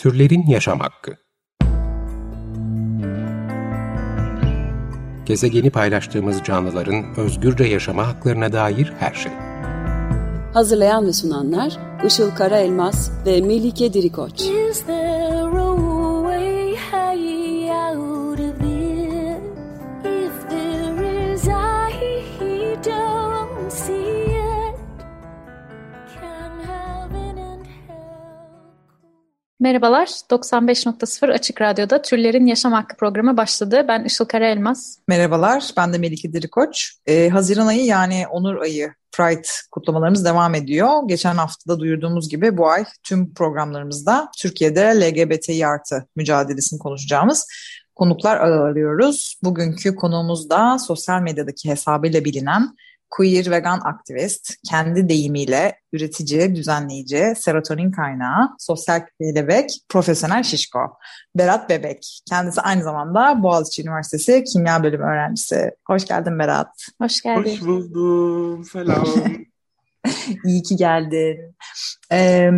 Türlerin Yaşam Hakkı Gezegeni paylaştığımız canlıların özgürce yaşama haklarına dair her şey. Hazırlayan ve sunanlar Işıl Karaelmaz ve Melike Dirikoç. Is Merhabalar, 95.0 Açık Radyo'da Türlerin Yaşam Hakkı programı başladı. Ben Işıl Karaelmaz. Merhabalar, ben de Melike Dirikoç. Ee, Haziran ayı yani Onur ayı Pride kutlamalarımız devam ediyor. Geçen haftada duyurduğumuz gibi bu ay tüm programlarımızda Türkiye'de LGBTİ artı mücadelesini konuşacağımız konuklar ağırlıyoruz. Bugünkü konuğumuz da sosyal medyadaki hesabıyla bilinen queer vegan aktivist, kendi deyimiyle üretici, düzenleyici, serotonin kaynağı, sosyal kelebek, profesyonel şişko. Berat Bebek. Kendisi aynı zamanda Boğaziçi Üniversitesi Kimya Bölümü öğrencisi. Hoş geldin Berat. Hoş geldin. Hoş buldum. Selam. İyi ki geldin. Ee,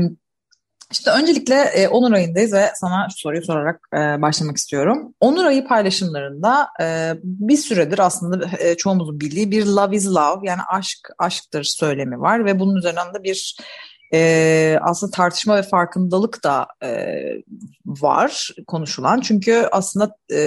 işte öncelikle e, Onur ayındayız ve sana şu soruyu sorarak e, başlamak istiyorum. Onur ayı paylaşımlarında e, bir süredir aslında e, çoğumuzun bildiği bir love is love yani aşk aşktır söylemi var ve bunun üzerinden de bir e, aslında tartışma ve farkındalık da e, var konuşulan. Çünkü aslında e,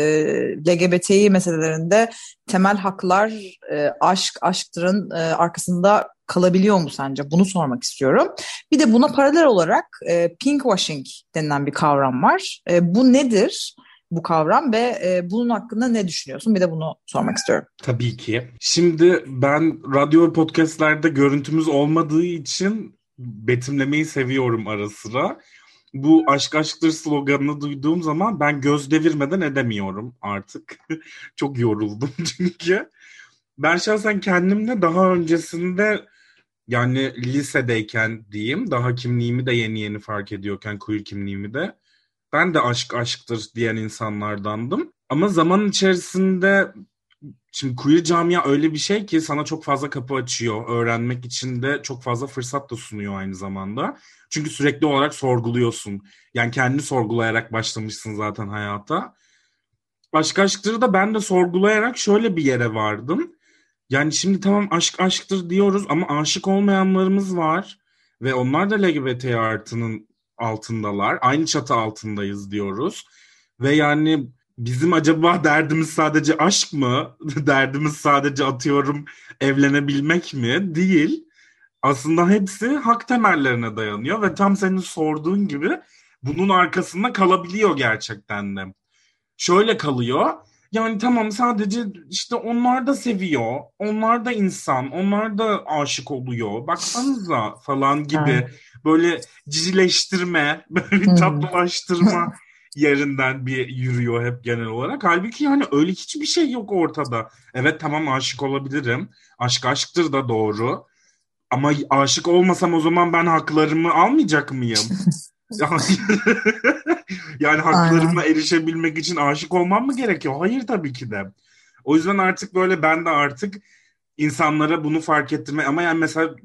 LGBTİ meselelerinde temel haklar e, aşk, aşktırın e, arkasında kalabiliyor mu sence? Bunu sormak istiyorum. Bir de buna paralel olarak e, pinkwashing denilen bir kavram var. E, bu nedir? bu kavram ve e, bunun hakkında ne düşünüyorsun? Bir de bunu sormak istiyorum. Tabii ki. Şimdi ben radyo ve podcastlerde görüntümüz olmadığı için betimlemeyi seviyorum ara sıra. Bu aşk aşktır sloganını duyduğum zaman ben göz devirmeden edemiyorum artık. Çok yoruldum çünkü. Ben şahsen kendimle daha öncesinde yani lisedeyken diyeyim daha kimliğimi de yeni yeni fark ediyorken queer kimliğimi de ben de aşk aşktır diyen insanlardandım. Ama zaman içerisinde şimdi queer camia öyle bir şey ki sana çok fazla kapı açıyor. Öğrenmek için de çok fazla fırsat da sunuyor aynı zamanda. Çünkü sürekli olarak sorguluyorsun. Yani kendini sorgulayarak başlamışsın zaten hayata. Aşk aşktır da ben de sorgulayarak şöyle bir yere vardım. Yani şimdi tamam aşk aşktır diyoruz ama aşık olmayanlarımız var. Ve onlar da LGBT artının altındalar. Aynı çatı altındayız diyoruz. Ve yani bizim acaba derdimiz sadece aşk mı? derdimiz sadece atıyorum evlenebilmek mi? Değil. Aslında hepsi hak temellerine dayanıyor ve tam senin sorduğun gibi bunun arkasında kalabiliyor gerçekten de. Şöyle kalıyor. Yani tamam sadece işte onlar da seviyor. Onlar da insan. Onlar da aşık oluyor. Baksanıza falan gibi. Böyle cicileştirme, böyle tatlılaştırma yerinden bir yürüyor hep genel olarak. Halbuki yani öyle hiçbir şey yok ortada. Evet tamam aşık olabilirim. Aşk aşktır da doğru. Ama aşık olmasam o zaman ben haklarımı almayacak mıyım? Yani, haklarıma erişebilmek için aşık olmam mı gerekiyor? Hayır tabii ki de. O yüzden artık böyle ben de artık insanlara bunu fark ettirme ama yani mesela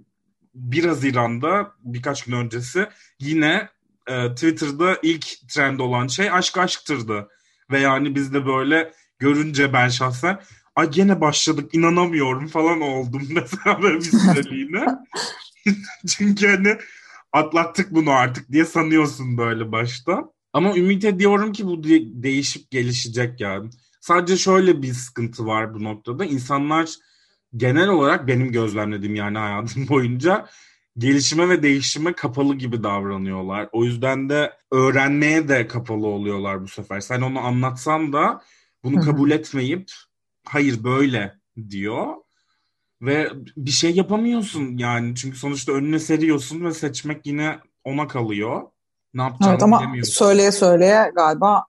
1 Haziran'da birkaç gün öncesi yine e, Twitter'da ilk trend olan şey aşk aşktırdı. Ve yani biz de böyle görünce ben şahsen ay gene başladık inanamıyorum falan oldum mesela böyle bir süreliğine. Çünkü hani atlattık bunu artık diye sanıyorsun böyle başta. Ama ümit ediyorum ki bu de- değişip gelişecek yani. Sadece şöyle bir sıkıntı var bu noktada. İnsanlar genel olarak benim gözlemlediğim yani hayatım boyunca gelişime ve değişime kapalı gibi davranıyorlar. O yüzden de öğrenmeye de kapalı oluyorlar bu sefer. Sen onu anlatsan da bunu kabul etmeyip hayır böyle diyor. Ve bir şey yapamıyorsun yani. Çünkü sonuçta önüne seriyorsun ve seçmek yine ona kalıyor. Ne yapacağını Evet ama bilemiyorsun. söyleye söyleye galiba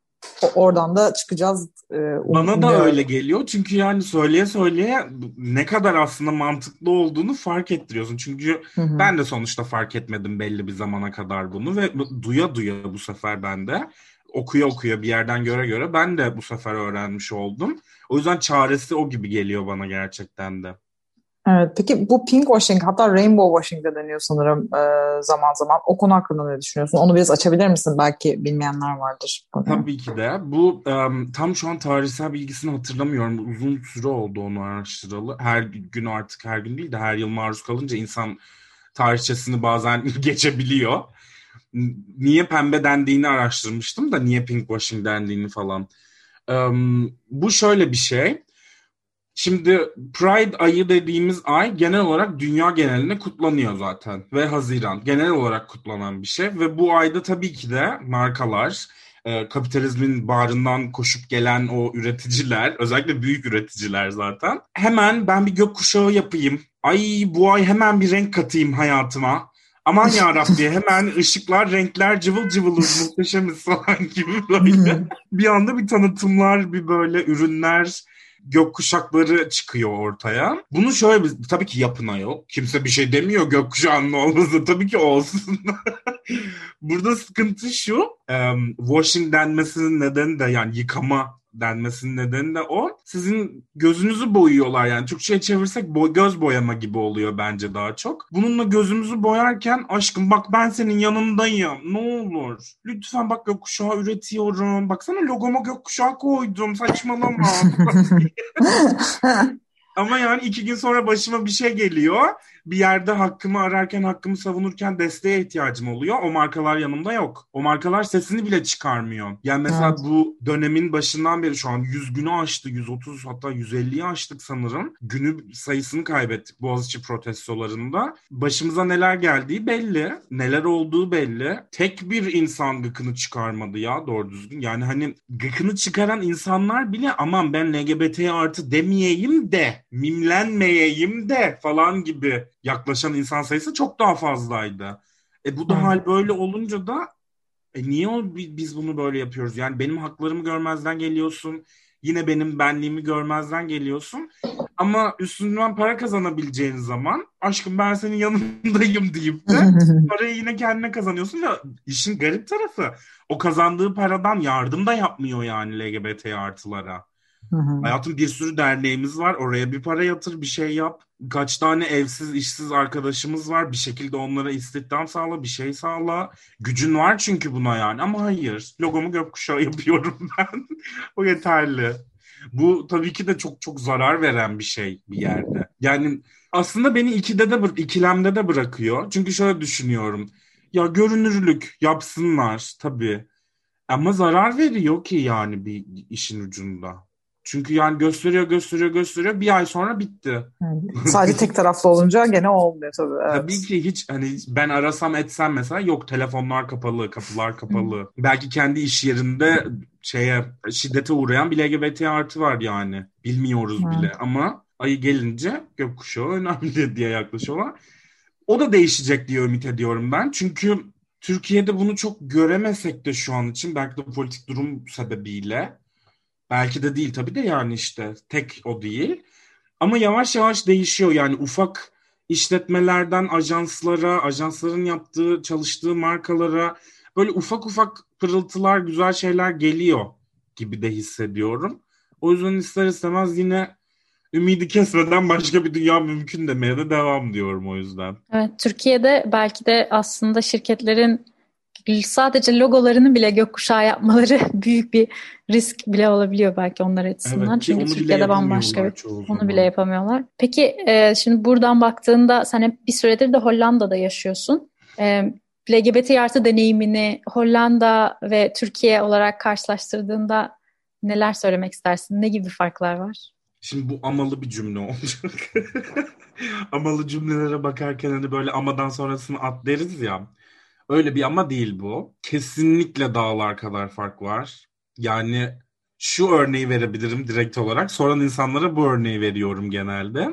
oradan da çıkacağız. e, Bana da öyle geliyor. Çünkü yani söyleye söyleye ne kadar aslında mantıklı olduğunu fark ettiriyorsun. Çünkü Hı hı. ben de sonuçta fark etmedim belli bir zamana kadar bunu ve duya duya bu sefer ben de okuya okuya bir yerden göre göre ben de bu sefer öğrenmiş oldum. O yüzden çaresi o gibi geliyor bana gerçekten de. Evet, peki bu pink washing hatta rainbow washing de deniyor sanırım e, zaman zaman. O konu hakkında ne düşünüyorsun? Onu biraz açabilir misin? Belki bilmeyenler vardır. Tabii ki de. Bu um, tam şu an tarihsel bilgisini hatırlamıyorum. Uzun süre oldu onu araştıralı. Her gün artık her gün değil de her yıl maruz kalınca insan tarihçesini bazen geçebiliyor. Niye pembe dendiğini araştırmıştım da niye pink washing dendiğini falan. Um, bu şöyle bir şey. Şimdi Pride ayı dediğimiz ay genel olarak dünya genelinde kutlanıyor zaten ve Haziran genel olarak kutlanan bir şey. Ve bu ayda tabii ki de markalar e, kapitalizmin bağrından koşup gelen o üreticiler özellikle büyük üreticiler zaten hemen ben bir gökkuşağı yapayım. Ay bu ay hemen bir renk katayım hayatıma. Aman yarabbi hemen ışıklar renkler cıvıl cıvılız muhteşemiz falan gibi böyle. Bir anda bir tanıtımlar bir böyle ürünler gökkuşakları çıkıyor ortaya. Bunu şöyle bir, tabii ki yapına yok. Kimse bir şey demiyor gökkuşağının olması tabii ki olsun. Burada sıkıntı şu. Um, washing denmesinin nedeni de yani yıkama denmesinin nedeni de o. Sizin gözünüzü boyuyorlar yani. Türkçe'ye çevirsek boy, göz boyama gibi oluyor bence daha çok. Bununla gözümüzü boyarken aşkım bak ben senin yanındayım. Ne olur. Lütfen bak gökkuşağı üretiyorum. Baksana logoma gökkuşağı koydum. Saçmalama. Ama yani iki gün sonra başıma bir şey geliyor. Bir yerde hakkımı ararken, hakkımı savunurken desteğe ihtiyacım oluyor. O markalar yanımda yok. O markalar sesini bile çıkarmıyor. Yani mesela evet. bu dönemin başından beri şu an 100 günü aştı. 130 hatta 150'yi aştık sanırım. Günü sayısını kaybettik Boğaziçi protestolarında. Başımıza neler geldiği belli. Neler olduğu belli. Tek bir insan gıkını çıkarmadı ya doğru düzgün. Yani hani gıkını çıkaran insanlar bile aman ben LGBT artı demeyeyim de mimlenmeyeyim de falan gibi yaklaşan insan sayısı çok daha fazlaydı. E bu da hmm. hal böyle olunca da e niye o, biz bunu böyle yapıyoruz? Yani benim haklarımı görmezden geliyorsun. Yine benim benliğimi görmezden geliyorsun. Ama üstünden para kazanabileceğin zaman aşkım ben senin yanındayım deyip de parayı yine kendine kazanıyorsun. Ya işin garip tarafı o kazandığı paradan yardım da yapmıyor yani LGBT artılara. Hayatım bir sürü derneğimiz var. Oraya bir para yatır, bir şey yap. Kaç tane evsiz, işsiz arkadaşımız var. Bir şekilde onlara istihdam sağla, bir şey sağla. Gücün var çünkü buna yani. Ama hayır. Logomu gökkuşağı yapıyorum ben. o yeterli. Bu tabii ki de çok çok zarar veren bir şey bir yerde. Yani aslında beni ikide de ikilemde de bırakıyor. Çünkü şöyle düşünüyorum. Ya görünürlük yapsınlar tabii. Ama zarar veriyor ki yani bir işin ucunda. Çünkü yani gösteriyor gösteriyor gösteriyor bir ay sonra bitti. Sadece tek taraflı olunca gene olmuyor tabii. Evet. Tabii ki hiç hani ben arasam etsem mesela yok telefonlar kapalı, kapılar kapalı. Belki kendi iş yerinde şeye şiddete uğrayan bir LGBT artı var yani. Bilmiyoruz bile ama ayı gelince gökkuşağı önemli diye yaklaşıyorlar. O da değişecek diye ümit ediyorum ben. Çünkü Türkiye'de bunu çok göremesek de şu an için belki de politik durum sebebiyle Belki de değil tabii de yani işte tek o değil. Ama yavaş yavaş değişiyor yani ufak işletmelerden ajanslara, ajansların yaptığı, çalıştığı markalara böyle ufak ufak pırıltılar, güzel şeyler geliyor gibi de hissediyorum. O yüzden ister istemez yine ümidi kesmeden başka bir dünya mümkün demeye de devam diyorum o yüzden. Evet, Türkiye'de belki de aslında şirketlerin sadece logolarını bile gökkuşağı yapmaları büyük bir risk bile olabiliyor belki onlar açısından. Evet, Çünkü Türkiye'de bambaşka bir onu bile yapamıyorlar. Peki e, şimdi buradan baktığında sen hep bir süredir de Hollanda'da yaşıyorsun. E, LGBT artı deneyimini Hollanda ve Türkiye olarak karşılaştırdığında neler söylemek istersin? Ne gibi farklar var? Şimdi bu amalı bir cümle olacak. amalı cümlelere bakarken hani böyle amadan sonrasını at deriz ya. Öyle bir ama değil bu. Kesinlikle dağlar kadar fark var. Yani şu örneği verebilirim direkt olarak. Soran insanlara bu örneği veriyorum genelde.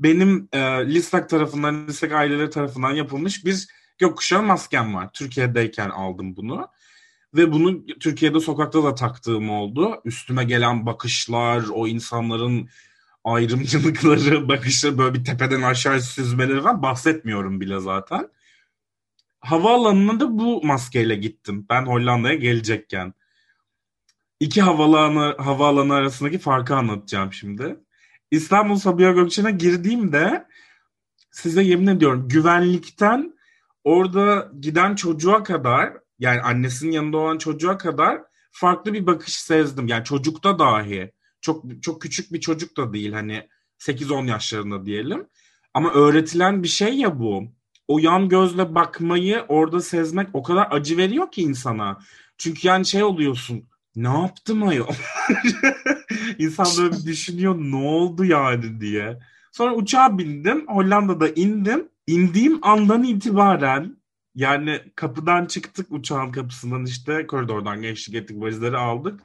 Benim e, Listak tarafından, Listak aileleri tarafından yapılmış bir gökkuşağı maskem var. Türkiye'deyken aldım bunu. Ve bunu Türkiye'de sokakta da taktığım oldu. Üstüme gelen bakışlar, o insanların ayrımcılıkları, bakışları böyle bir tepeden aşağı süzmeleri falan bahsetmiyorum bile zaten havaalanına da bu maskeyle gittim. Ben Hollanda'ya gelecekken. İki havaalanı, havaalanı arasındaki farkı anlatacağım şimdi. İstanbul Sabiha Gökçen'e girdiğimde size yemin ediyorum güvenlikten orada giden çocuğa kadar yani annesinin yanında olan çocuğa kadar farklı bir bakış sezdim. Yani çocukta dahi çok çok küçük bir çocuk da değil hani 8-10 yaşlarında diyelim. Ama öğretilen bir şey ya bu. O yan gözle bakmayı orada sezmek o kadar acı veriyor ki insana. Çünkü yani şey oluyorsun. Ne yaptım ayol? İnsan böyle düşünüyor ne oldu yani diye. Sonra uçağa bindim. Hollanda'da indim. İndiğim andan itibaren yani kapıdan çıktık uçağın kapısından işte koridordan geçtik ettik valizleri aldık.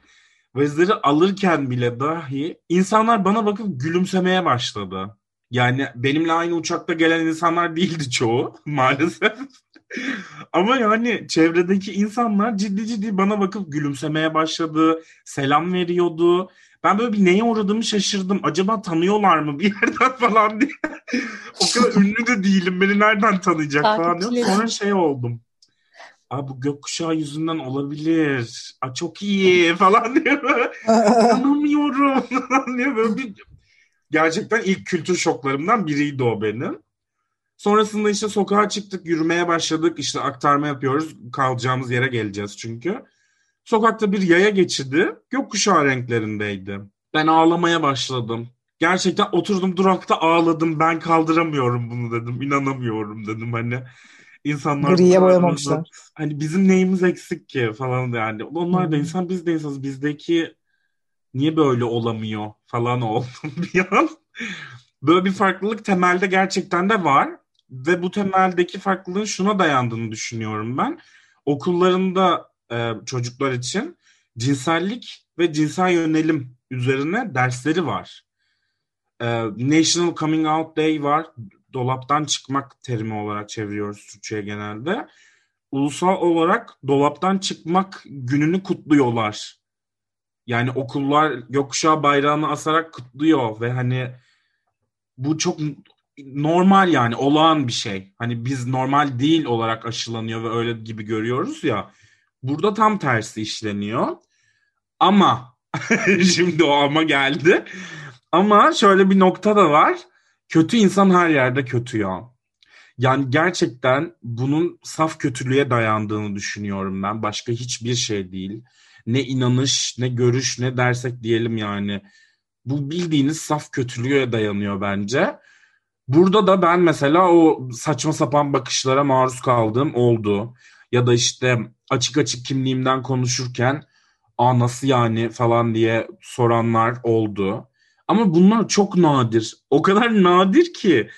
Valizleri alırken bile dahi insanlar bana bakıp gülümsemeye başladı. Yani benimle aynı uçakta gelen insanlar değildi çoğu maalesef. Ama yani çevredeki insanlar ciddi ciddi bana bakıp gülümsemeye başladı, selam veriyordu. Ben böyle bir neye uğradığımı şaşırdım. Acaba tanıyorlar mı bir yerden falan diye. o kadar ünlü de değilim. Beni nereden tanıyacak falan diye. Sonra şey oldum. Aa, bu gökkuşağı yüzünden olabilir. Aa, çok iyi falan diye. Anlamıyorum falan diye. Böyle bir... Gerçekten ilk kültür şoklarımdan biriydi o benim. Sonrasında işte sokağa çıktık, yürümeye başladık. İşte aktarma yapıyoruz. Kalacağımız yere geleceğiz çünkü. Sokakta bir yaya geçidi gökkuşağı renklerindeydi. Ben ağlamaya başladım. Gerçekten oturdum durakta ağladım. Ben kaldıramıyorum bunu dedim. İnanamıyorum dedim hani. insanlar Griye boyamamışlar. Hani bizim neyimiz eksik ki falan yani. Onlar da insan biz de insanız. Bizdeki niye böyle olamıyor falan oldum bir an. Böyle bir farklılık temelde gerçekten de var. Ve bu temeldeki farklılığın şuna dayandığını düşünüyorum ben. Okullarında e, çocuklar için cinsellik ve cinsel yönelim üzerine dersleri var. E, National Coming Out Day var. Dolaptan çıkmak terimi olarak çeviriyoruz Türkçe'ye genelde. Ulusal olarak dolaptan çıkmak gününü kutluyorlar. Yani okullar gökkuşağı bayrağını asarak kutluyor ve hani bu çok normal yani olağan bir şey. Hani biz normal değil olarak aşılanıyor ve öyle gibi görüyoruz ya. Burada tam tersi işleniyor. Ama şimdi o ama geldi. Ama şöyle bir nokta da var. Kötü insan her yerde kötü ya. Yani gerçekten bunun saf kötülüğe dayandığını düşünüyorum ben. Başka hiçbir şey değil. Ne inanış, ne görüş, ne dersek diyelim yani. Bu bildiğiniz saf kötülüğe dayanıyor bence. Burada da ben mesela o saçma sapan bakışlara maruz kaldığım oldu. Ya da işte açık açık kimliğimden konuşurken aa nasıl yani falan diye soranlar oldu. Ama bunlar çok nadir. O kadar nadir ki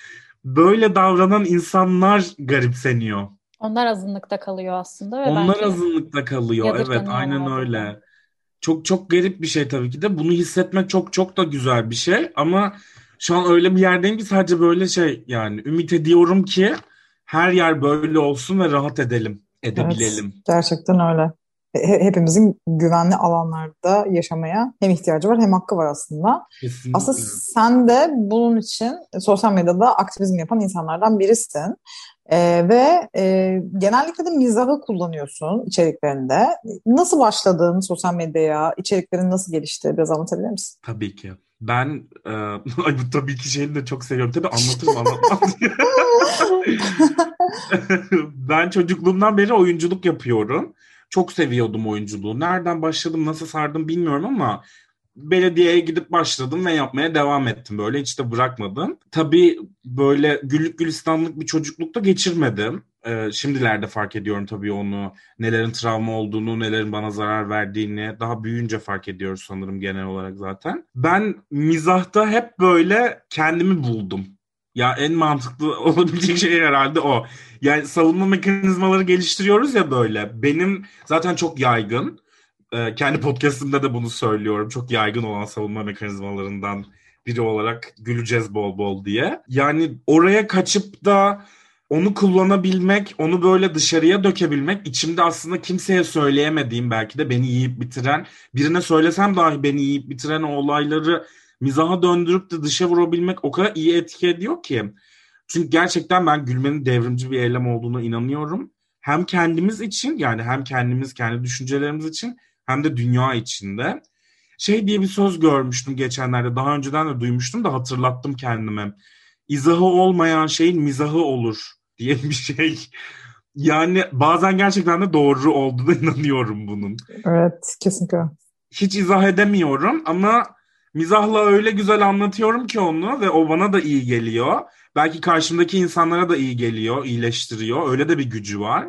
böyle davranan insanlar garipseniyor. Onlar azınlıkta kalıyor aslında. Ve Onlar azınlıkta kalıyor. Evet aynen öyle. Çok çok garip bir şey tabii ki de. Bunu hissetmek çok çok da güzel bir şey. Ama şu an öyle bir yerdeyim ki sadece böyle şey yani ümit ediyorum ki her yer böyle olsun ve rahat edelim, edebilelim. Evet, gerçekten öyle. Hepimizin güvenli alanlarda yaşamaya hem ihtiyacı var hem hakkı var aslında. Kesinlikle. Aslında sen de bunun için sosyal medyada aktivizm yapan insanlardan birisin. Ee, ve e, genellikle de mizahı kullanıyorsun içeriklerinde. Nasıl başladın sosyal medyaya? İçeriklerin nasıl gelişti? Biraz anlatabilir misin? Tabii ki. Ben e, ay bu tabii ki şeyini de çok seviyorum. Tabii anlatırım anlatmam ben çocukluğumdan beri oyunculuk yapıyorum. Çok seviyordum oyunculuğu. Nereden başladım, nasıl sardım bilmiyorum ama belediyeye gidip başladım ve yapmaya devam ettim böyle hiç de bırakmadım. Tabii böyle güllük gülistanlık bir çocuklukta geçirmedim. Ee, şimdilerde fark ediyorum tabii onu nelerin travma olduğunu, nelerin bana zarar verdiğini daha büyüyünce fark ediyoruz sanırım genel olarak zaten. Ben mizahta hep böyle kendimi buldum. Ya en mantıklı olabilecek şey herhalde o. Yani savunma mekanizmaları geliştiriyoruz ya böyle. Benim zaten çok yaygın e, kendi podcastımda da bunu söylüyorum. Çok yaygın olan savunma mekanizmalarından biri olarak güleceğiz bol bol diye. Yani oraya kaçıp da onu kullanabilmek, onu böyle dışarıya dökebilmek içimde aslında kimseye söyleyemediğim belki de beni yiyip bitiren, birine söylesem dahi beni yiyip bitiren o olayları mizaha döndürüp de dışa vurabilmek o kadar iyi etki ediyor ki. Çünkü gerçekten ben gülmenin devrimci bir eylem olduğuna inanıyorum. Hem kendimiz için yani hem kendimiz kendi düşüncelerimiz için hem de dünya içinde. Şey diye bir söz görmüştüm geçenlerde. Daha önceden de duymuştum da hatırlattım kendime. İzahı olmayan şeyin mizahı olur diye bir şey. Yani bazen gerçekten de doğru olduğuna inanıyorum bunun. Evet kesinlikle. Hiç izah edemiyorum ama mizahla öyle güzel anlatıyorum ki onu ve o bana da iyi geliyor. Belki karşımdaki insanlara da iyi geliyor, iyileştiriyor. Öyle de bir gücü var.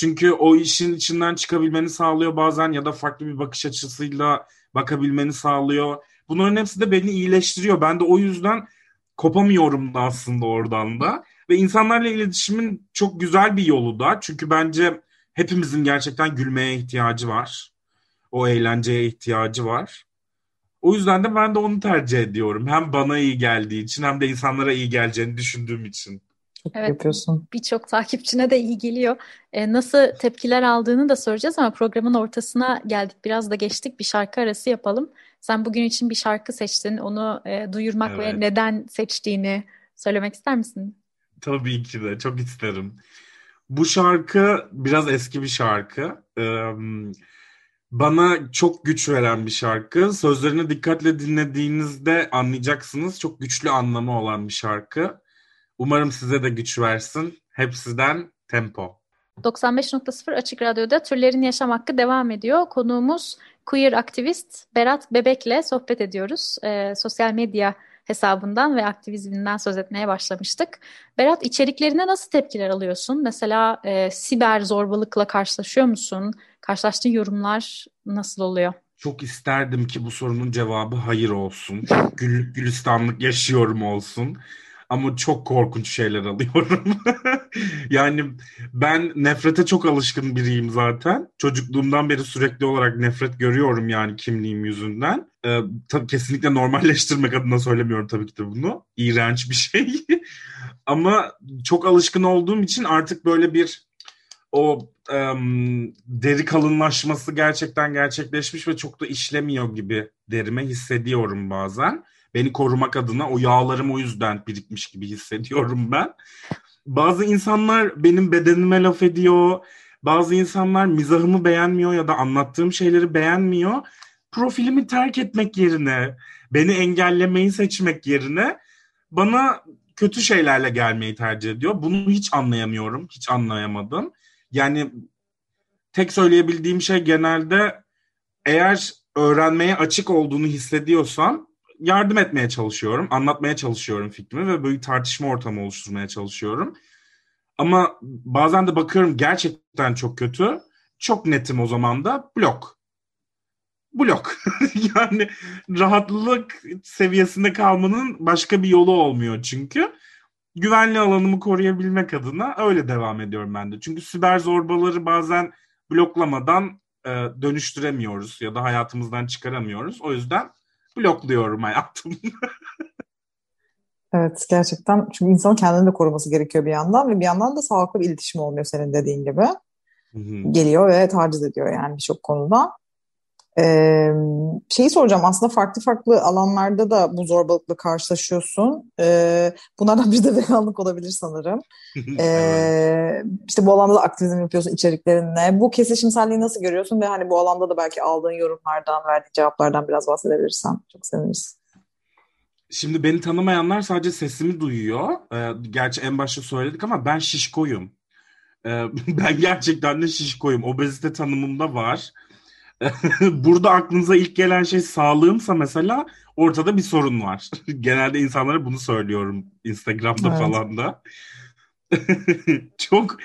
Çünkü o işin içinden çıkabilmeni sağlıyor bazen ya da farklı bir bakış açısıyla bakabilmeni sağlıyor. Bunların hepsi de beni iyileştiriyor. Ben de o yüzden kopamıyorum da aslında oradan da. Ve insanlarla iletişimin çok güzel bir yolu da. Çünkü bence hepimizin gerçekten gülmeye ihtiyacı var. O eğlenceye ihtiyacı var. O yüzden de ben de onu tercih ediyorum. Hem bana iyi geldiği için hem de insanlara iyi geleceğini düşündüğüm için. Çok evet, yapıyorsun. Birçok takipçine de iyi geliyor. Ee, nasıl tepkiler aldığını da soracağız ama programın ortasına geldik. Biraz da geçtik. Bir şarkı arası yapalım. Sen bugün için bir şarkı seçtin. Onu e, duyurmak evet. ve neden seçtiğini söylemek ister misin? Tabii ki de. Çok isterim. Bu şarkı biraz eski bir şarkı. Ee, bana çok güç veren bir şarkı. Sözlerini dikkatle dinlediğinizde anlayacaksınız. Çok güçlü anlamı olan bir şarkı. Umarım size de güç versin. Hepsiden tempo. 95.0 Açık Radyo'da Türlerin Yaşam Hakkı devam ediyor. Konuğumuz queer aktivist Berat Bebek'le sohbet ediyoruz. Ee, sosyal medya hesabından ve aktivizminden söz etmeye başlamıştık. Berat içeriklerine nasıl tepkiler alıyorsun? Mesela e, siber zorbalıkla karşılaşıyor musun? Karşılaştığın yorumlar nasıl oluyor? Çok isterdim ki bu sorunun cevabı hayır olsun. Güllük gülistanlık yaşıyorum olsun ama çok korkunç şeyler alıyorum. yani ben nefrete çok alışkın biriyim zaten. Çocukluğumdan beri sürekli olarak nefret görüyorum yani kimliğim yüzünden. Ee, tabii kesinlikle normalleştirmek adına söylemiyorum tabii ki de bunu. İğrenç bir şey. ama çok alışkın olduğum için artık böyle bir o um, deri kalınlaşması gerçekten gerçekleşmiş ve çok da işlemiyor gibi derime hissediyorum bazen. Beni korumak adına o yağlarım o yüzden birikmiş gibi hissediyorum ben. Bazı insanlar benim bedenime laf ediyor. Bazı insanlar mizahımı beğenmiyor ya da anlattığım şeyleri beğenmiyor. Profilimi terk etmek yerine, beni engellemeyi seçmek yerine bana kötü şeylerle gelmeyi tercih ediyor. Bunu hiç anlayamıyorum, hiç anlayamadım. Yani tek söyleyebildiğim şey genelde eğer öğrenmeye açık olduğunu hissediyorsam yardım etmeye çalışıyorum, anlatmaya çalışıyorum fikrimi ve böyle tartışma ortamı oluşturmaya çalışıyorum. Ama bazen de bakıyorum gerçekten çok kötü. Çok netim o zaman da blok. Blok. yani rahatlık seviyesinde kalmanın başka bir yolu olmuyor çünkü. Güvenli alanımı koruyabilmek adına öyle devam ediyorum ben de. Çünkü siber zorbaları bazen bloklamadan e, dönüştüremiyoruz ya da hayatımızdan çıkaramıyoruz. O yüzden blokluyorum hayatım. evet gerçekten çünkü insanın kendini de koruması gerekiyor bir yandan ve bir yandan da sağlıklı bir iletişim olmuyor senin dediğin gibi. Hı-hı. Geliyor ve taciz ediyor yani birçok konuda. Ee, şeyi soracağım aslında farklı farklı alanlarda da bu zorbalıkla karşılaşıyorsun. Ee, bunlardan biri de veganlık olabilir sanırım. Ee, işte bu alanda da aktivizm yapıyorsun içeriklerinle. Bu kesişimselliği nasıl görüyorsun ve hani bu alanda da belki aldığın yorumlardan, verdiğin cevaplardan biraz bahsedebilirsen çok seviniriz. Şimdi beni tanımayanlar sadece sesimi duyuyor. Ee, gerçi en başta söyledik ama ben şişkoyum. Ee, ben gerçekten de şişkoyum. Obezite tanımımda var. Burada aklınıza ilk gelen şey sağlığımsa mesela ortada bir sorun var. Genelde insanlara bunu söylüyorum Instagram'da evet. falan da. çok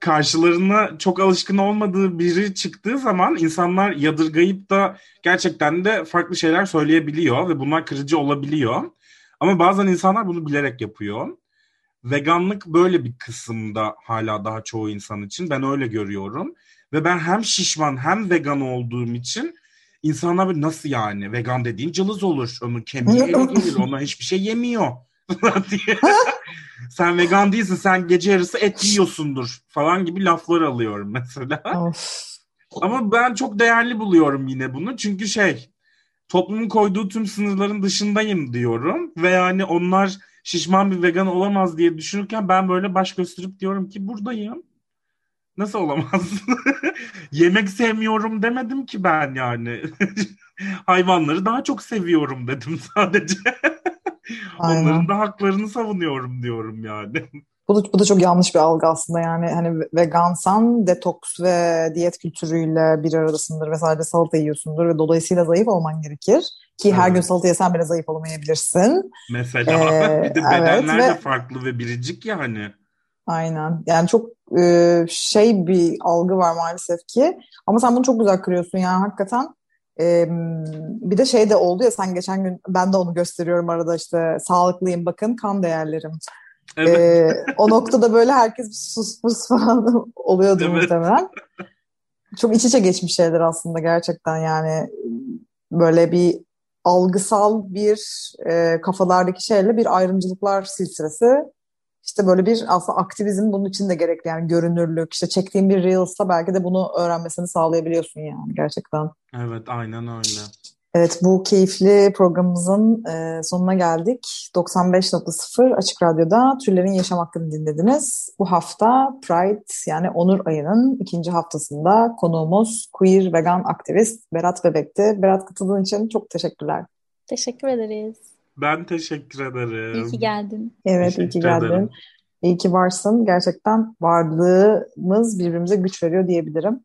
karşılarına çok alışkın olmadığı biri çıktığı zaman insanlar yadırgayıp da gerçekten de farklı şeyler söyleyebiliyor ve bunlar kırıcı olabiliyor. Ama bazen insanlar bunu bilerek yapıyor. Veganlık böyle bir kısımda hala daha çoğu insan için ben öyle görüyorum. Ve ben hem şişman hem vegan olduğum için insanlar böyle nasıl yani vegan dediğin cılız olur. Onun kemiği gelir ona hiçbir şey yemiyor sen vegan değilsin sen gece yarısı et yiyorsundur falan gibi laflar alıyorum mesela. Ama ben çok değerli buluyorum yine bunu. Çünkü şey toplumun koyduğu tüm sınırların dışındayım diyorum. Ve yani onlar şişman bir vegan olamaz diye düşünürken ben böyle baş gösterip diyorum ki buradayım. Nasıl olamaz? Yemek sevmiyorum demedim ki ben yani. Hayvanları daha çok seviyorum dedim sadece. Onların da haklarını savunuyorum diyorum yani. Bu da, bu da çok yanlış bir algı aslında yani hani vegansan detoks ve diyet kültürüyle bir aradasındır ve sadece salata yiyorsundur ve dolayısıyla zayıf olman gerekir. Ki evet. her gün salata yesen bile zayıf olamayabilirsin. Mesela ee, bir de bedenler evet, de farklı ve biricik ya hani. Aynen. Yani çok e, şey bir algı var maalesef ki. Ama sen bunu çok güzel kırıyorsun yani hakikaten. E, bir de şey de oldu ya sen geçen gün ben de onu gösteriyorum arada işte sağlıklıyım bakın kan değerlerim. Evet. E, o noktada böyle herkes bir sus pus falan oluyordu evet. muhtemelen. Çok iç içe geçmiş şeyler aslında gerçekten yani böyle bir algısal bir e, kafalardaki şeyle bir ayrımcılıklar silsilesi işte böyle bir aslında aktivizm bunun için de gerekli yani görünürlük işte çektiğin bir reels'ta belki de bunu öğrenmesini sağlayabiliyorsun yani gerçekten. Evet aynen öyle. Evet bu keyifli programımızın e, sonuna geldik. 95.0 Açık Radyo'da Türlerin Yaşam Hakkını dinlediniz. Bu hafta Pride yani Onur ayının ikinci haftasında konuğumuz queer vegan aktivist Berat Bebek'ti. Berat katıldığın için çok teşekkürler. Teşekkür ederiz. Ben teşekkür ederim. İyi ki geldin. Evet teşekkür iyi ki geldin. Ederim. İyi ki varsın. Gerçekten varlığımız birbirimize güç veriyor diyebilirim.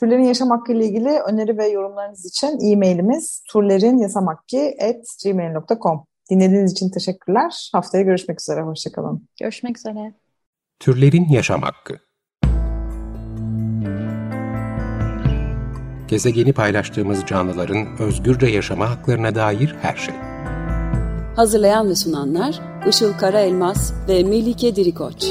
Türlerin yaşam hakkı ile ilgili öneri ve yorumlarınız için e-mailimiz turlerinyasamakki.gmail.com Dinlediğiniz için teşekkürler. Haftaya görüşmek üzere. Hoşçakalın. Görüşmek üzere. Türlerin Yaşam Hakkı Gezegeni paylaştığımız canlıların özgürce yaşama haklarına dair her şey. Hazırlayan ve sunanlar Işıl Karaelmaz ve Melike Dirikoç.